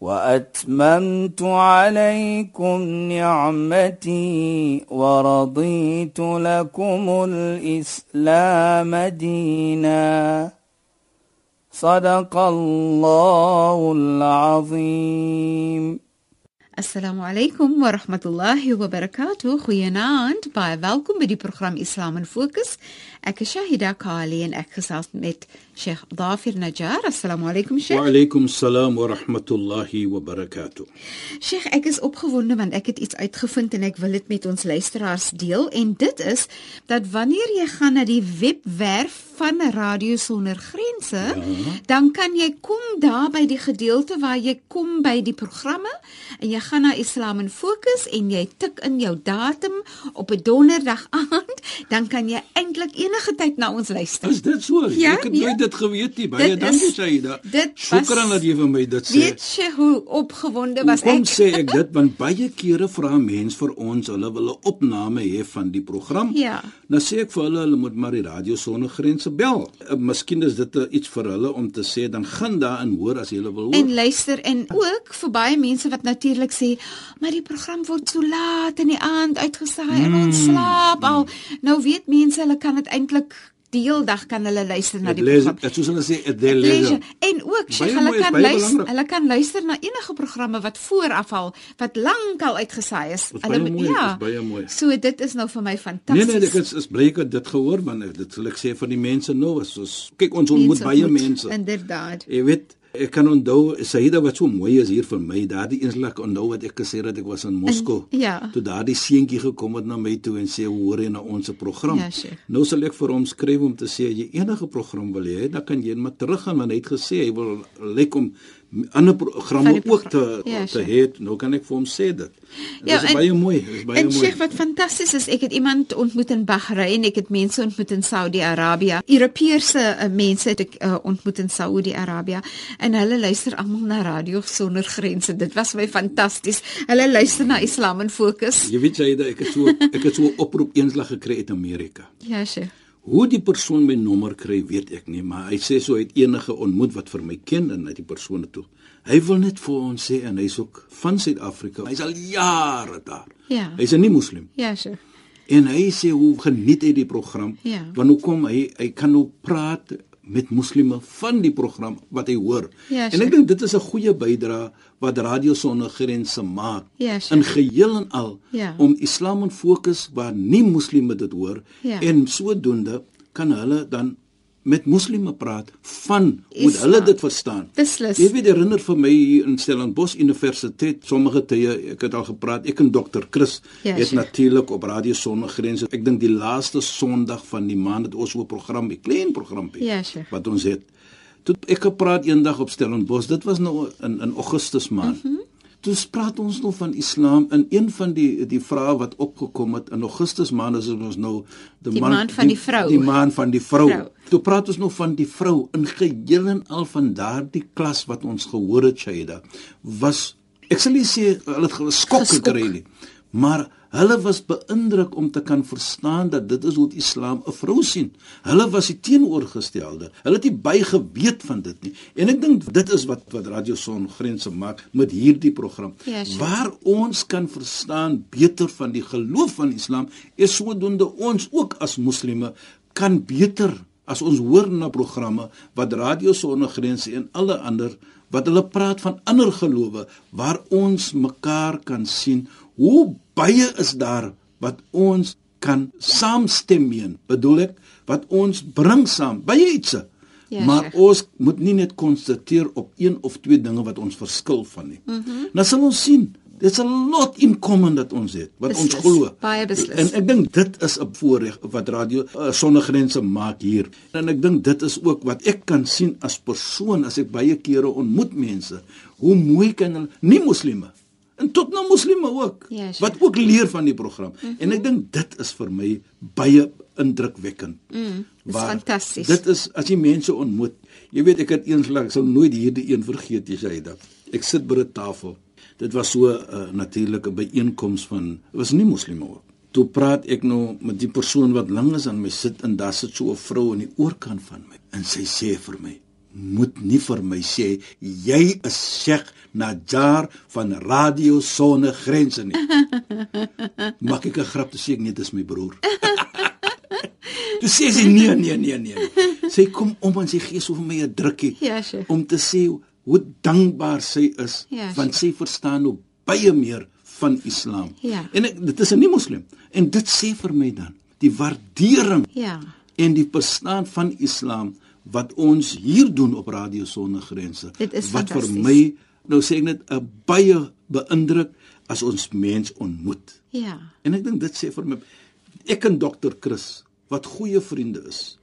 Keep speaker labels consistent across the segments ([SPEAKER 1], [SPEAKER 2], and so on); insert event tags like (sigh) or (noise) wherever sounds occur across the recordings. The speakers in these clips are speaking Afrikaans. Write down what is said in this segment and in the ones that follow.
[SPEAKER 1] وأتممت عليكم نعمتي ورضيت لكم الإسلام دينا. صدق الله العظيم.
[SPEAKER 2] السلام عليكم ورحمة الله وبركاته. خيانات باي welkom bij die program Islam en Focus. Ek is Shahida Kali en ek gesels met Sheikh Dafir Najjar. Assalamu alaykum Sheikh.
[SPEAKER 3] Wa alaykum salaam wa rahmatullahi wa barakatuh.
[SPEAKER 2] Sheikh, ek is opgewonde want ek het iets uitgevind en ek wil dit met ons luisteraars deel en dit is dat wanneer jy gaan na die webwerf van Radio Sonder Grense, ja. dan kan jy kom daar by die gedeelte waar jy kom by die programme en jy gaan na Islam in Fokus en jy tik in jou datum op 'n donderdag (laughs) aand, dan kan jy eintlik enige tyd na ons luister.
[SPEAKER 3] Is dit so?
[SPEAKER 2] Ja,
[SPEAKER 3] ek het
[SPEAKER 2] nee.
[SPEAKER 3] nooit dit geweet nie. Baie dankie Saida. Shukran
[SPEAKER 2] was-
[SPEAKER 3] dat jy vir my dit sê.
[SPEAKER 2] Weet jy hoe opgewonde was
[SPEAKER 3] Kom
[SPEAKER 2] ek?
[SPEAKER 3] sê ek dit want baie kere vra mense vir ons hulle wil 'n opname hê van die program.
[SPEAKER 2] Ja.
[SPEAKER 3] Nou sê ek vir hulle hulle moet maar die radio sonder grense bel. Uh, Miskien is dit uh, iets vir hulle om te sê dan gaan daar in hoor as jy wil hoor.
[SPEAKER 2] En luister en ook vir baie mense wat natuurlik sê, maar die program word so laat in die aand uitgesaai en ons slaap al. Nou weet mense hulle kan dit eintlik die hele dag kan hulle luister na die program.
[SPEAKER 3] dit soos hulle sê dit lees.
[SPEAKER 2] En ook sê hulle
[SPEAKER 3] is
[SPEAKER 2] kan luister, hulle kan luister na enige programme wat vooraf al wat lankal uitgesaai is.
[SPEAKER 3] Dis
[SPEAKER 2] Hulle
[SPEAKER 3] mooi,
[SPEAKER 2] ja.
[SPEAKER 3] baie mooi.
[SPEAKER 2] So dit is nou vir my
[SPEAKER 3] Nee
[SPEAKER 2] fantasties.
[SPEAKER 3] nee, ek is, is bly ek dit gehoor man. Dit sal ek sê van die mense nou is soos kyk ons ontmoet baie mense.
[SPEAKER 2] Inderdaad.
[SPEAKER 3] Jy weet, ek kan onthou Saida wat so mooi is hier vir my. Daardie eenslag onthou wat ek gesê het ek was in Moskou.
[SPEAKER 2] En- (laughs) ja.
[SPEAKER 3] Toe daardie seentjie gekom het na my toe en sê hoor jy na ons se program.
[SPEAKER 2] Ja, Sheikh.
[SPEAKER 3] nou sal ek vir hom skryf om te sê as jy enige program wil hê, dan kan jy maar teruggaan want hy het gesê hy wil lyk om ander programme
[SPEAKER 2] die
[SPEAKER 3] ook te
[SPEAKER 2] program- ja,
[SPEAKER 3] te hê. Nou kan ek vir hom sê dit.
[SPEAKER 2] Ja,
[SPEAKER 3] Dit is
[SPEAKER 2] en-
[SPEAKER 3] baie mooi, is baie
[SPEAKER 2] En
[SPEAKER 3] mooi.
[SPEAKER 2] Sheikh wat fantasties is, ek het iemand ontmoet in Bahrein, ek het mense ontmoet in Saudi-Arabië. Europese uh, mense het ek uh, ontmoet in Saudi-Arabië en hulle luister almal na Radio Sonder Grense. Dit was my fantasties. Hulle luister na Islam in Fokus.
[SPEAKER 3] Jy weet Saida, ek het so ek het so 'n oproep eenslag gekry uit Amerika.
[SPEAKER 2] Ja, Sheikh.
[SPEAKER 3] Hoe die persoon my nommer kry, weet ek nie, maar hy sê so hy het enige ontmoet wat vir my ken en uit die persone toe. Hy wil net vir ons sê en hy's ook van Suid-Afrika. Hy's al jare daar.
[SPEAKER 2] Ja.
[SPEAKER 3] Hy's 'n nie moslim.
[SPEAKER 2] Ja, Sheikh.
[SPEAKER 3] En hy sê hoe geniet hy die program.
[SPEAKER 2] Ja.
[SPEAKER 3] Want hoe kom hy hy kan nou praat met moslime van die program wat hy hoor.
[SPEAKER 2] Ja,
[SPEAKER 3] en
[SPEAKER 2] sure.
[SPEAKER 3] ek dink dit is 'n goeie bydrae wat Radio Sonder Grense maak.
[SPEAKER 2] Ja, sure.
[SPEAKER 3] In geheel en al
[SPEAKER 2] Ja.
[SPEAKER 3] om Islam in fokus waar nie moslime dit hoor
[SPEAKER 2] Ja.
[SPEAKER 3] en sodoende kan hulle dan met moslime praat van hoe
[SPEAKER 2] Islam.
[SPEAKER 3] hulle dit verstaan.
[SPEAKER 2] Beslis.
[SPEAKER 3] Jy weet herinner vir my hier in Stellenbosch Universiteit sommige tye ek het al gepraat ek en dokter Chris
[SPEAKER 2] Ja,
[SPEAKER 3] het natuurlik op Radio Sonder Grense ek dink die laaste Sondag van die maand het ons so 'n program 'n klein programpie
[SPEAKER 2] Ja, sure.
[SPEAKER 3] wat ons het toe ek gepraat eendag op Stellenbosch dit was nou in in Augustus maand mm -hmm. Toe praat ons nog van Islam en een van die die vrae wat opgekom het in Augustus maand is ons nou
[SPEAKER 2] Die maand van die vrou.
[SPEAKER 3] Die maand van die vrou.
[SPEAKER 2] Vrou.
[SPEAKER 3] Toe praat ons nog van die vrou in geheel en al van daardie klas wat ons gehoor het Shaida was ek sal nie sê hulle het Geskok. gekry nie maar hulle was beïndruk om te kan verstaan dat dit is hoe die Islam 'n vrou sien. Hulle was die teenoorgestelde. Hulle het nie bygeweet van dit nie. En ek dink dit is wat wat Radio Son grense maak met hierdie program.
[SPEAKER 2] Ja, sure.
[SPEAKER 3] Waar ons kan verstaan beter van die geloof van Islam is sodoende ons ook as moslime kan beter as ons hoor na programme wat Radio Sonder Grense en alle ander wat hulle praat van ander gelowe waar ons mekaar kan sien hoe baie is daar wat ons kan saamstem mee bedoel ek wat ons bring saam baie ietsie
[SPEAKER 2] Ja,
[SPEAKER 3] maar
[SPEAKER 2] Sheikh.
[SPEAKER 3] ons moet nie net konstateer op een of twee dinge wat ons verskil van nie. Mm. -hmm. Nou sal ons sien, there's a lot in common dat ons het wat
[SPEAKER 2] Beslis,
[SPEAKER 3] ons glo.
[SPEAKER 2] baie beslis.
[SPEAKER 3] En ek dink dit is 'n voorreg wat radio uh, sonder grense maak hier. En ek dink dit is ook wat ek kan sien as persoon as ek baie kere ontmoet mense, hoe mooi kan hulle nie moslime en tot na moslime ook
[SPEAKER 2] Ja, Sheikh.
[SPEAKER 3] wat ook leer van die program. Mm -hmm. En ek dink dit is vir my baie indrukwekkend.
[SPEAKER 2] Mm, dis
[SPEAKER 3] Waar-
[SPEAKER 2] fantasties.
[SPEAKER 3] Dit is as jy mense ontmoet. Jy weet ek het eenslag ek sal nooit hierdie een vergeet jy sê dit. Ek sit by 'n tafel. Dit was so 'n uh, natuurlike byeenkoms van dit was nie moslime ook. Toe praat ek nou met die persoon wat lank is aan my sit en daar sit so 'n vrou aan die oorkant van my en sy sê vir my moet nie vir my sê jy is Sheikh Najjar van Radio Sone Grense nie. (laughs) Maak ek 'n grap te sê ek nee dis my broer. (laughs) Toe sê sy nee nee nee nee. Sy kom om en sy gee so vir my 'n drukkie
[SPEAKER 2] Ja, Sheikh.
[SPEAKER 3] om te sê hoe dankbaar sy is
[SPEAKER 2] Ja,
[SPEAKER 3] want sy verstaan nou baie meer van Islam.
[SPEAKER 2] Ja.
[SPEAKER 3] En ek, dit is 'n nie moslim en dit sê vir my dan die waardering
[SPEAKER 2] Ja.
[SPEAKER 3] en die verstaan van Islam wat ons hier doen op Radio Sonder Grense.
[SPEAKER 2] Dit is
[SPEAKER 3] wat vir my nou sê ek net 'n baie beïndruk as ons mens ontmoet.
[SPEAKER 2] Ja.
[SPEAKER 3] En ek dink dit sê vir my ek en dokter Chris wat goeie vriende is.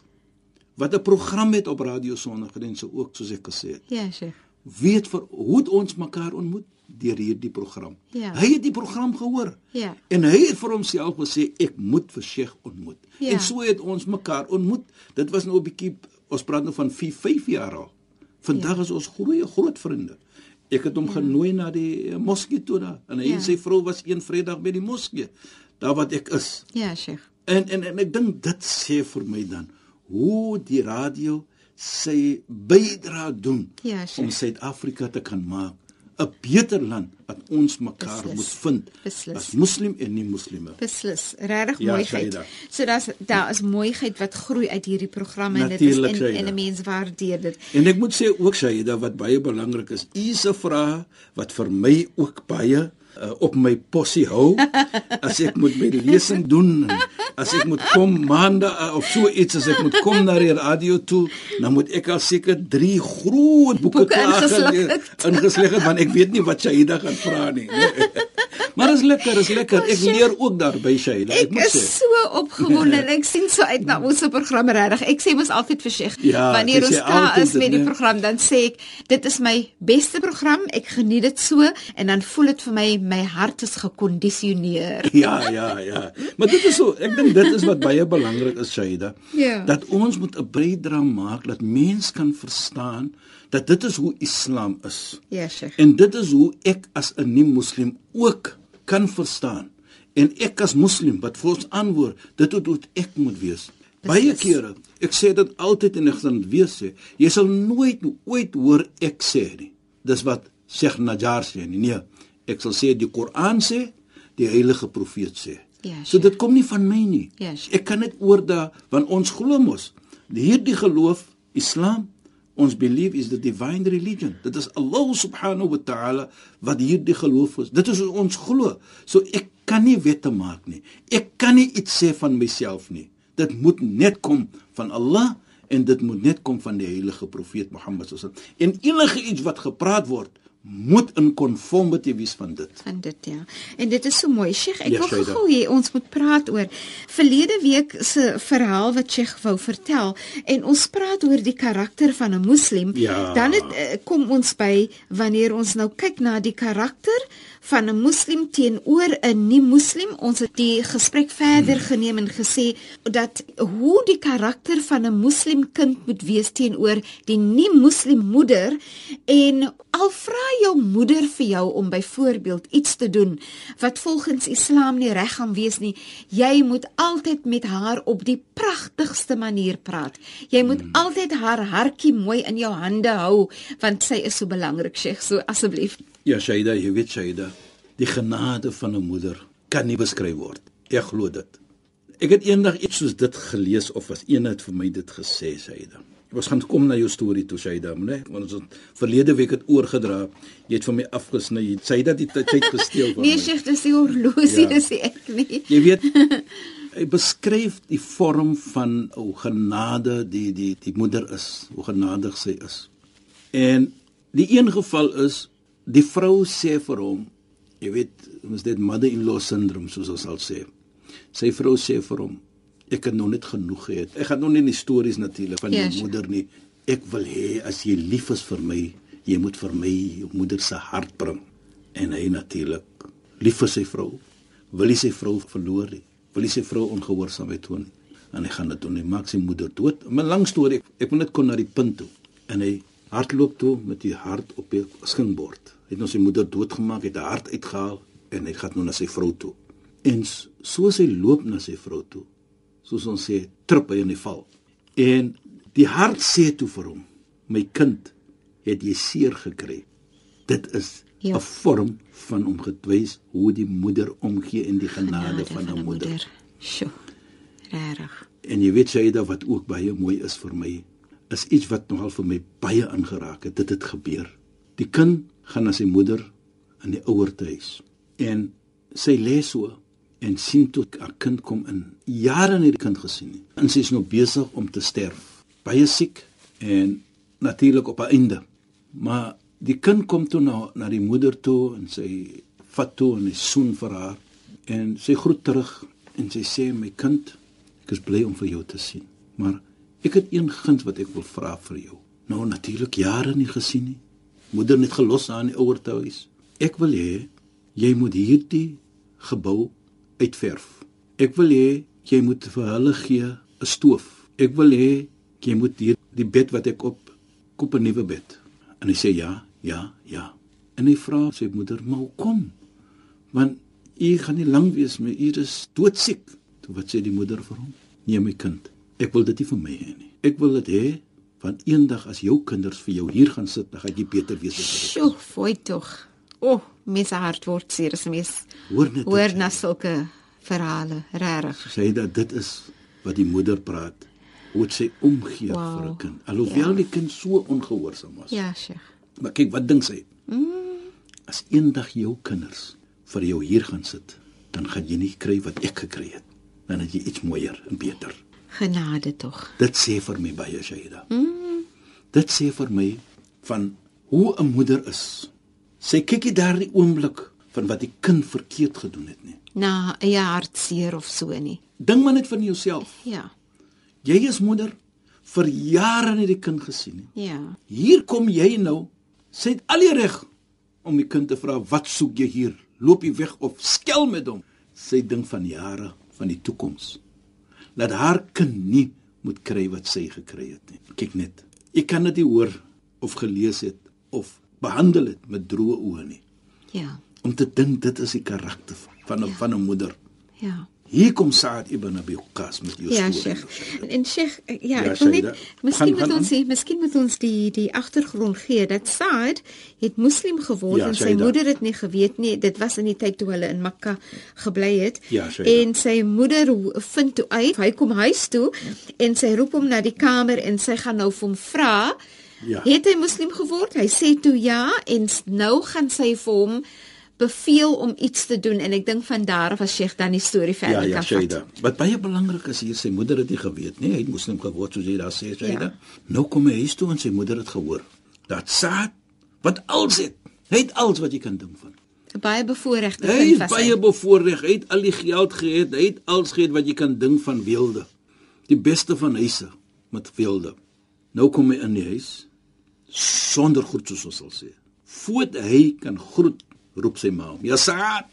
[SPEAKER 3] Wat 'n program het op Radio Sonder Grense ook soos ek gesê het.
[SPEAKER 2] Ja, Sheikh.
[SPEAKER 3] Weet vir hoe het ons mekaar ontmoet deur hierdie program.
[SPEAKER 2] Ja.
[SPEAKER 3] Hy het die program gehoor.
[SPEAKER 2] Ja.
[SPEAKER 3] En hy het vir homself gesê ek moet vir Sheikh ontmoet.
[SPEAKER 2] Ja.
[SPEAKER 3] En so het ons mekaar ontmoet. Dit was nou 'n bietjie ons praat nou van 4, 5 jaar al. Vandag ja. is ons goeie groot vriende. Ek het hom ja. genooi na die eh, moskee toe daar en hy ja. en sy vrou was een Vrydag by die moskee. Daar wat ek is.
[SPEAKER 2] Ja, Sheikh.
[SPEAKER 3] En en, en ek dink dit sê vir my dan hoe die radio sy bydra doen
[SPEAKER 2] Ja, Sheikh.
[SPEAKER 3] om Suid-Afrika te kan maak 'n beter land wat ons mekaar
[SPEAKER 2] Beslis.
[SPEAKER 3] moet vind
[SPEAKER 2] Beslis.
[SPEAKER 3] as moslim en nie moslime.
[SPEAKER 2] Beslis, regtig
[SPEAKER 3] Ja,
[SPEAKER 2] mooiheid.
[SPEAKER 3] Shaida.
[SPEAKER 2] So daar's daar is mooiheid wat groei uit hierdie programme en dit is en,
[SPEAKER 3] Shaida.
[SPEAKER 2] en 'n mens waardeer dit.
[SPEAKER 3] En ek moet sê ook Shaida wat baie belangrik is, u se vrae wat vir my ook baie uh, op my possie hou as ek moet my lesing doen en as ek moet kom maande uh, of so iets as ek moet kom na die radio toe dan moet ek al seker 3 groot boeke,
[SPEAKER 2] Boeke
[SPEAKER 3] klaar
[SPEAKER 2] ingesleg het.
[SPEAKER 3] want ek weet nie wat Shaida gaan vra nie. (laughs) maar is lekker, is lekker. Ek leer ook daarby Shaida. Ek,
[SPEAKER 2] Ek
[SPEAKER 3] moet
[SPEAKER 2] is
[SPEAKER 3] sê.
[SPEAKER 2] so opgewonde en ek sien so uit na ons program regtig. Ek sê mos altyd vir Sheikh,
[SPEAKER 3] Ja,
[SPEAKER 2] wanneer ons klaar is met die program, dan sê ek dit is my beste program. Ek geniet dit so en dan voel dit vir my my hart is gekondisioneer. (laughs)
[SPEAKER 3] Ja, ja, ja. Maar dit is so, ek dink dit is wat baie belangrik is, Shaida.
[SPEAKER 2] Ja.
[SPEAKER 3] Dat ons moet 'n bydra maak dat mens kan verstaan dat dit is hoe Islam is.
[SPEAKER 2] Ja, Sheikh.
[SPEAKER 3] En dit is hoe ek as 'n nie-moslim ook kan verstaan. En ek as moslim wat vir ons antwoord, dit is hoe ek moet wees. Baie kere, ek sê dit altyd en ek gaan dit weer sê, jy sal nooit ooit hoor ek sê nie. Dis wat Sheikh Najjar sê nie. Nee, ek sal sê die Koran sê, die heilige profeet sê.
[SPEAKER 2] Ja,
[SPEAKER 3] so dit kom nie van my nie.
[SPEAKER 2] Ja,
[SPEAKER 3] ek kan dit oorda want ons glo mos hierdie geloof Islam ons belief is the divine religion. Dit is Allah subhanahu wa ta'ala wat hierdie geloof is. Dit is ons glo. So ek kan nie wette maak nie. Ek kan nie iets sê van myself nie. Dit moet net kom van Allah en dit moet net kom van die heilige profeet Mohammed sallallahu alaihi wasallam en enige iets wat gepraat word moet in conformity wees van dit
[SPEAKER 2] van dit ja. En dit is so mooi. Sheikh, ek
[SPEAKER 3] Ja,
[SPEAKER 2] wil gou hê ons moet praat oor verlede week se verhaal wat Sheikh wou vertel en ons praat oor die karakter van 'n moslim.
[SPEAKER 3] Ja.
[SPEAKER 2] Dan het, eh, kom ons by wanneer ons nou kyk na die karakter van 'n moslim teenoor 'n nie-moslim. Ons het die gesprek verder geneem en gesê dat hoe die karakter van 'n moslim kind moet wees teenoor die nie-moslim moeder en al vra jou moeder vir jou om byvoorbeeld iets te doen wat volgens Islam nie reg gaan wees nie, jy moet altyd met haar op die pragtigste manier praat. Jy moet hmm. altyd haar hartjie mooi in jou hande hou want sy is so belangrik, Sheikh. So asseblief.
[SPEAKER 3] Ja, Shaida, jy weet Shaida, die genade van 'n moeder kan nie beskryf word. Ek glo dit. Ek het eendag iets soos dit gelees of was een het vir my dit gesê, Shaida. Ons gaan kom na jou storie toe, Shaida, né? Want ons het verlede week het oorgedra. Jy het van my afgesny. Shaida het die ty- tyd gesteel van
[SPEAKER 2] Nee,
[SPEAKER 3] my.
[SPEAKER 2] Sheikh, dis die horlosie,
[SPEAKER 3] Ja.
[SPEAKER 2] dis ek nie.
[SPEAKER 3] Jy weet hy beskryf die vorm van hoe genade die die die moeder is, hoe genadig sy is. En die een geval is die vrou sê vir hom, jy weet, ons dit mother-in-law syndroom soos ons sal sê. Sy vrou sê vir hom, ek het nog net genoeg gehad. Ek gaan nou nie die stories natuurlik van
[SPEAKER 2] Ja,
[SPEAKER 3] jou
[SPEAKER 2] sure.
[SPEAKER 3] moeder nie. Ek wil hê as jy lief is vir my, jy moet vir my jou moeder se hart bring. En hy natuurlik lief vir sy vrou, wil hy sy vrou verloor nie. Wil hy sy vrou ongehoorsaamheid toon en hy gaan dit doen. Hy maak sy moeder dood. 'n Lang storie. Ek moet net kon na die punt toe. En hy hardloop toe met die hart op die skinbord. Hy het nou sy moeder doodgemaak, het haar hart uitgehaal en hy gaan nou na sy vrou toe. En soos hy loop na sy vrou toe, soos ons sê, trip hy in die val. En die hart sê toe vir hom: "My kind, het jy seer gekry?" Dit is
[SPEAKER 2] Ja.
[SPEAKER 3] 'n vorm van om gedwys hoe die moeder omgee in die genade, van 'n moeder.
[SPEAKER 2] Sjoe. Regtig.
[SPEAKER 3] En jy weet Shaida wat ook baie mooi is vir my, is iets wat nogal vir my baie aangeraak het. Dit het gebeur. Die kind gaan na sy moeder in die ouerhuis en sy lê so en sien toe 'n kind kom in. Jare nie die kind gesien nie. En sy is nou besig om te sterf. Baie siek en natuurlik op 'n einde. Maar die kind kom toe na na die moeder toe en sy vat toe en hy soen vir haar en sy groet terug en sy sê my kind Ek is bly om vir jou te sien. Maar ek het een guns wat ek wil vra vir jou. Nou natuurlik jare nie gesien nie. Moeder net gelos aan die ouer huis. Ek wil hê jy moet hierdie gebou uitverf. Ek wil hê jy moet vir hulle gee 'n stoof. Ek wil hê jy moet hier die bed wat ek op koop 'n nuwe bed. En hy sê ja, ja, ja. En hy vra sy moeder, "Maar hoekom?" Want u gaan nie lank wees meer. U is doodsiek. Toe wat sê die moeder vir hom? Nee my kind, ek wil dit nie vir my hê nie. Ek wil dit hê van eendag as jou kinders vir jou hier gaan sit, dan gaan jy beter wees as ek.
[SPEAKER 2] Sjoe, foi tog. O, oh, mens hart word seer as mens
[SPEAKER 3] Hoor net.
[SPEAKER 2] hoor na sulke verhale, regtig.
[SPEAKER 3] sê dat dit is wat die moeder praat. Dit sy omgee
[SPEAKER 2] Wow.
[SPEAKER 3] vir 'n kind. Alhoewel
[SPEAKER 2] Ja.
[SPEAKER 3] die kind so ongehoorsaam was.
[SPEAKER 2] Ja, Sheikh.
[SPEAKER 3] Maar kyk wat dink sy? Mm. As eendag jou kinders vir jou hier gaan sit, dan gaan jy nie kry wat ek gekry het. Dan het jy iets mooier en beter.
[SPEAKER 2] Genade tog.
[SPEAKER 3] Dit sê vir my baie Shaida. Mm. Dit sê vir my van hoe 'n moeder is. Sy kyk nie daardie oomblik van wat die kind verkeerd gedoen het nie.
[SPEAKER 2] Na 'n hartseer of so nie.
[SPEAKER 3] Dink maar net van jouself.
[SPEAKER 2] Ja.
[SPEAKER 3] Jy is moeder vir jare nie die kind gesien nie.
[SPEAKER 2] Ja.
[SPEAKER 3] Hier kom jy nou. Sy het al die reg om die kind te vra, "Wat soek jy hier? Loop jy weg of skel met hom?" Sy dink van jare van die toekoms. Dat haar kind nie moet kry wat sy gekry het nie. Kyk net. Jy kan dit nie hoor of gelees het of behandel het met droë oë nie.
[SPEAKER 2] Ja.
[SPEAKER 3] Om te dink dit is die karakter van 'n van 'n moeder.
[SPEAKER 2] Ja.
[SPEAKER 3] Hier kom Saad ibn Abi Waqqas met jou
[SPEAKER 2] Ja,
[SPEAKER 3] storie.
[SPEAKER 2] Sheikh. En Sheikh, ja,
[SPEAKER 3] Ja,
[SPEAKER 2] ek wil net
[SPEAKER 3] Shaida.
[SPEAKER 2] miskien
[SPEAKER 3] Gaan-
[SPEAKER 2] moet
[SPEAKER 3] gaan
[SPEAKER 2] ons sê, miskien moet ons die die agtergrond gee dat Saad het moslim geword
[SPEAKER 3] Ja,
[SPEAKER 2] en sy
[SPEAKER 3] Shaida.
[SPEAKER 2] moeder het nie geweet nie. Dit was in die tyd toe hulle in Mekka gebly het.
[SPEAKER 3] Ja, Shaida.
[SPEAKER 2] en sy moeder vind toe uit, hy kom huis toe en sy roep hom na die kamer en sy gaan nou vir hom vra,
[SPEAKER 3] Ja.
[SPEAKER 2] het hy moslim geword? Hy sê toe ja en nou gaan sy vir hom beveel om iets te doen en ek dink van daar af as Sheikh dan die storie
[SPEAKER 3] Ja,
[SPEAKER 2] verder
[SPEAKER 3] ja,
[SPEAKER 2] kan
[SPEAKER 3] Shaida.
[SPEAKER 2] vat.
[SPEAKER 3] Wat baie belangrik is hier, sy moeder het nie geweet nie. Hy het moslim geword soos jy daar sê, Shaida.
[SPEAKER 2] Ja.
[SPEAKER 3] Nou kom hy huis toe en sy moeder het gehoor dat Saad wat als het. Hy het alles wat jy kan dink van.
[SPEAKER 2] 'n Baie bevoorregte
[SPEAKER 3] Hy
[SPEAKER 2] kind was
[SPEAKER 3] baie
[SPEAKER 2] hy.
[SPEAKER 3] bevoordeel, hy het al die geld gehad, hy het alles gehad wat jy kan dink van weelde. Die beste van huise met weelde. Nou kom hy in die huis sonder groet soos ons sal sê. Voordat hy kan groet, roep sy ma hom: "Ja Saad."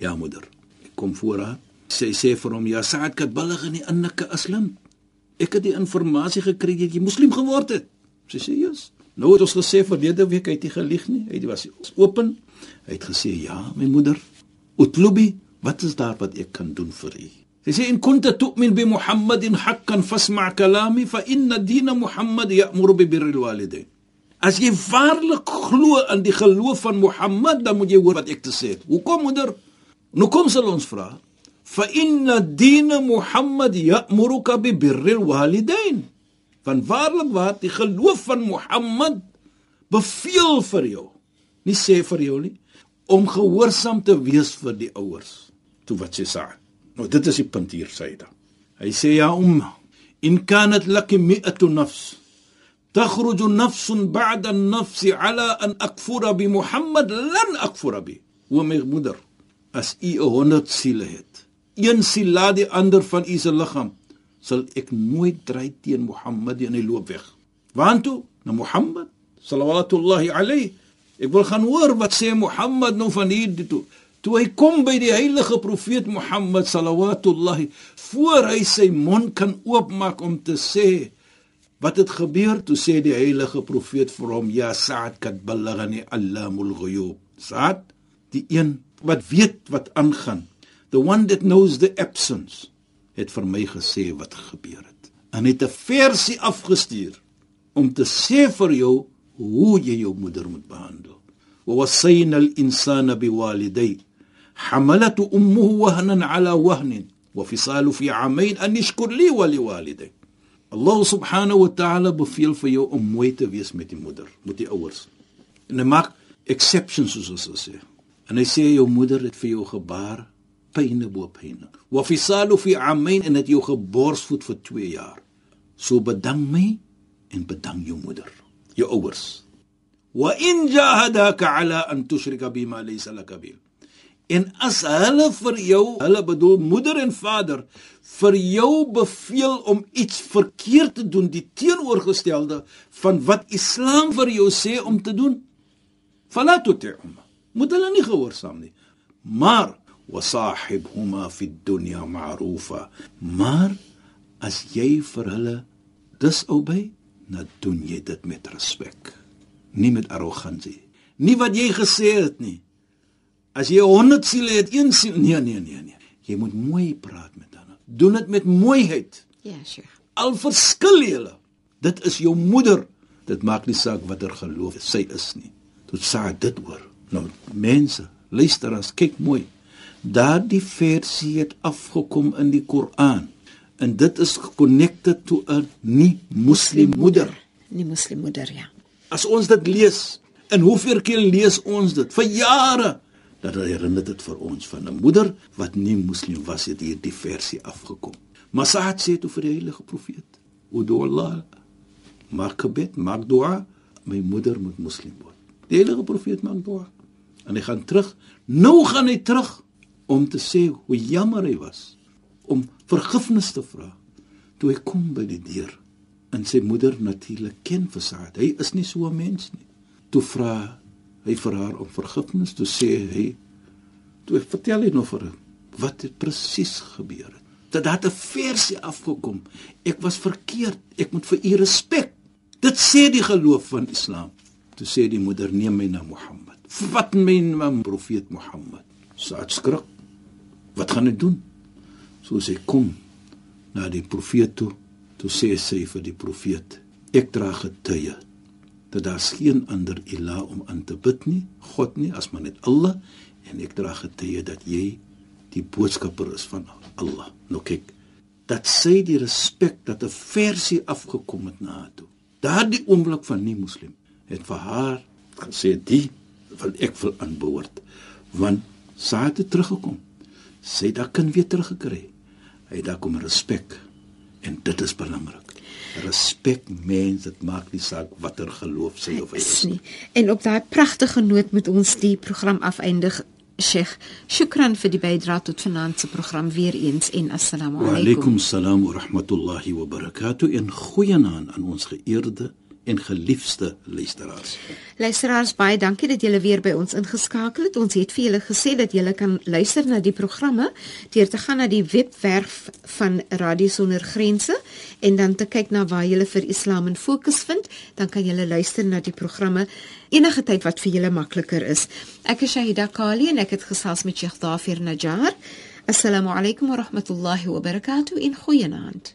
[SPEAKER 3] "Ja moeder." Ek kom voor haar. Sy sê vir hom: "Ja Saad, kat billig in die inneke islam. Ek het die inligting gekry dat jy moslim geword het." Sy sê: "Jesus." Nou het ons gesê verlede week hy het nie gelieg nie. Hy was open. Hy het gesê: "Ja, my moeder, utlubi, wat is daar wat ek kan doen vir u?" Sy sê: "In kunta tu'min bi Muhammadin haqqan fasma' kalami fa inna dina Muhammad ya'muru bi birril walidain." As jy waarlik glo in die geloof van Mohammed, dan moet jy hoor wat ek te sê het. Hoekom moeder? Nou kom sal ons vra. Fa inna dina Muhammad ya'muruka bi birril walidain. Van waarlik waar die geloof van Mohammed beveel vir jou. Nie sê vir jou nie om gehoorsaam te wees vir die ouers. Toe wat sê. Nou dit is die punt hier Saida. Hy sê ja umma in kanat laki mi'atu nafs تخرج نفس بعد النفس على أن أكفر بمحمد لن أكفر به ومي moeder as u 100 siele het een siel laat die ander van u se liggaam sal ek nooit dry teen Mohammed en hy loop weg waantoe na Mohammed sallallahu alayhi Ek wil gaan hoor wat sê Mohammed nou van hier toe. Toe hy kom by die heilige profeet Mohammed sallallahu voor hy sy mond kan oopmaak om te sê wat het gebeur toe sê die heilige profeet vir hom ja Sa'd kad ballagani allamul ghuyub Sa'd die een wat weet wat aangaan the one that knows the absence het vir my gesê wat gebeur het en het 'n versie afgestuur om te sê vir jou hoe jy jou moeder moet behandel wa wasayna al insana biwalidayhi حملته امه وهنا على وهن وفصاله في عامين ان يشكر لي ولوالدي Allah subhanahu wa ta'ala beveel vir jou om mooi te wees met die moeder, met die ouers. En hy maak exceptions soos ons sê. En hy sê jou moeder het vir jou gebaar pyne bo pyne. Wa fisalu fi amain en het jou geborsvoed vir 2 jaar. So bedank my en bedank jou moeder, jou ouers. Wa in jahadaka ala an tushrika bima laysa laka bil. En as hulle vir jou, hulle bedoel moeder en vader, vir jou beveel om iets verkeerd te doen, die teenoorgestelde van wat Islam vir jou sê om te doen, fala tuti'hum. Moet hulle nie gehoorsaam nie. Maar wasahibhuma fi dunya ma'rufa. Maar as jy vir hulle dis albei, dan doen jy dit met respek, nie met arrogansie. Nie wat jy gesê het nie. As jy 100 siele het, een siel, nee nee nee nee. Jy moet mooi praat met. Doen dit met mooiheid.
[SPEAKER 2] Ja, Sheikh.
[SPEAKER 3] Al verskil julle. Dit is jou moeder. Dit maak nie saak watter geloof sy is nie. Tot sê dit hoor. Nou mense, luister as kyk mooi. Daardie versie het afgekom in die Koran. En dit is connected to 'n nie moslim moeder.
[SPEAKER 2] Nie moslim moeder ja.
[SPEAKER 3] As ons dit lees, en hoeveel keer lees ons dit vir jare? Dat herinner dit vir ons van 'n moeder wat nie moslim was het hierdie versie afgekom. Maar Sa'd sê toe vir die heilige profeet: "Udu Allah, maak gebed, maak dua, my moeder moet moslim word." Die heilige profeet maak dua. En hy gaan terug. Nou gaan hy terug om te sê hoe jammer hy was om vergifnis te vra. Toe hy kom by die deur en sy moeder natuurlik ken vir Sa'd. Hy is nie so 'n mens nie. Toe vra hy vir haar om vergifnis toe sê hy toe vertel hy nog vir hom wat het presies gebeur het. Dat daar 'n versie afgekom. Ek was verkeerd. Ek moet vir u respek dit sê die geloof van islam. Toe sê die moeder neem my na Mohammed. Wat my na profeet Mohammed. Saad skrik. Wat gaan ek doen? So sê kom na die profeet toe. Toe sê sy vir die profeet ek dra getuie dat daar geen ander ilah om aan te bid nie, God nie, as maar net Allah en ek dra getuie dat jy die boodskapper is van Allah. Nou kyk, dat sê die respek dat 'n versie afgekom het na haar toe. Daardie oomblik van nie moslim het vir haar gesê die wil ek wil aanbehoort want sy het teruggekom. Sy het haar kind weer teruggekry. Hy het daar kom respek en dit is belangrik respek mens dit maak nie saak watter geloof sy of hy is nie.
[SPEAKER 2] En op daai pragtige noot moet ons die program afeindig. Sheikh, shukran vir die bydrae tot vanaand se program weer eens en assalamu alaykum.
[SPEAKER 3] Wa alaykum assalam wa rahmatullahi wa barakatuh. En goeienaand aan ons geëerde en geliefde luisteraars.
[SPEAKER 2] Luisteraars, baie dankie dat julle weer by ons ingeskakel het. Ons het vir julle gesê dat julle kan luister na die programme deur te gaan na die webwerf van Radio Sonder Grense en dan te kyk na waar julle vir Islam in fokus vind, dan kan julle luister na die programme enige tyd wat vir julle makliker is. Ek is Shahida Kali en ek het gesels met Sheikh Dafir Najjar. Assalamu alaykum wa rahmatullahi wa barakatuh in goeienaand.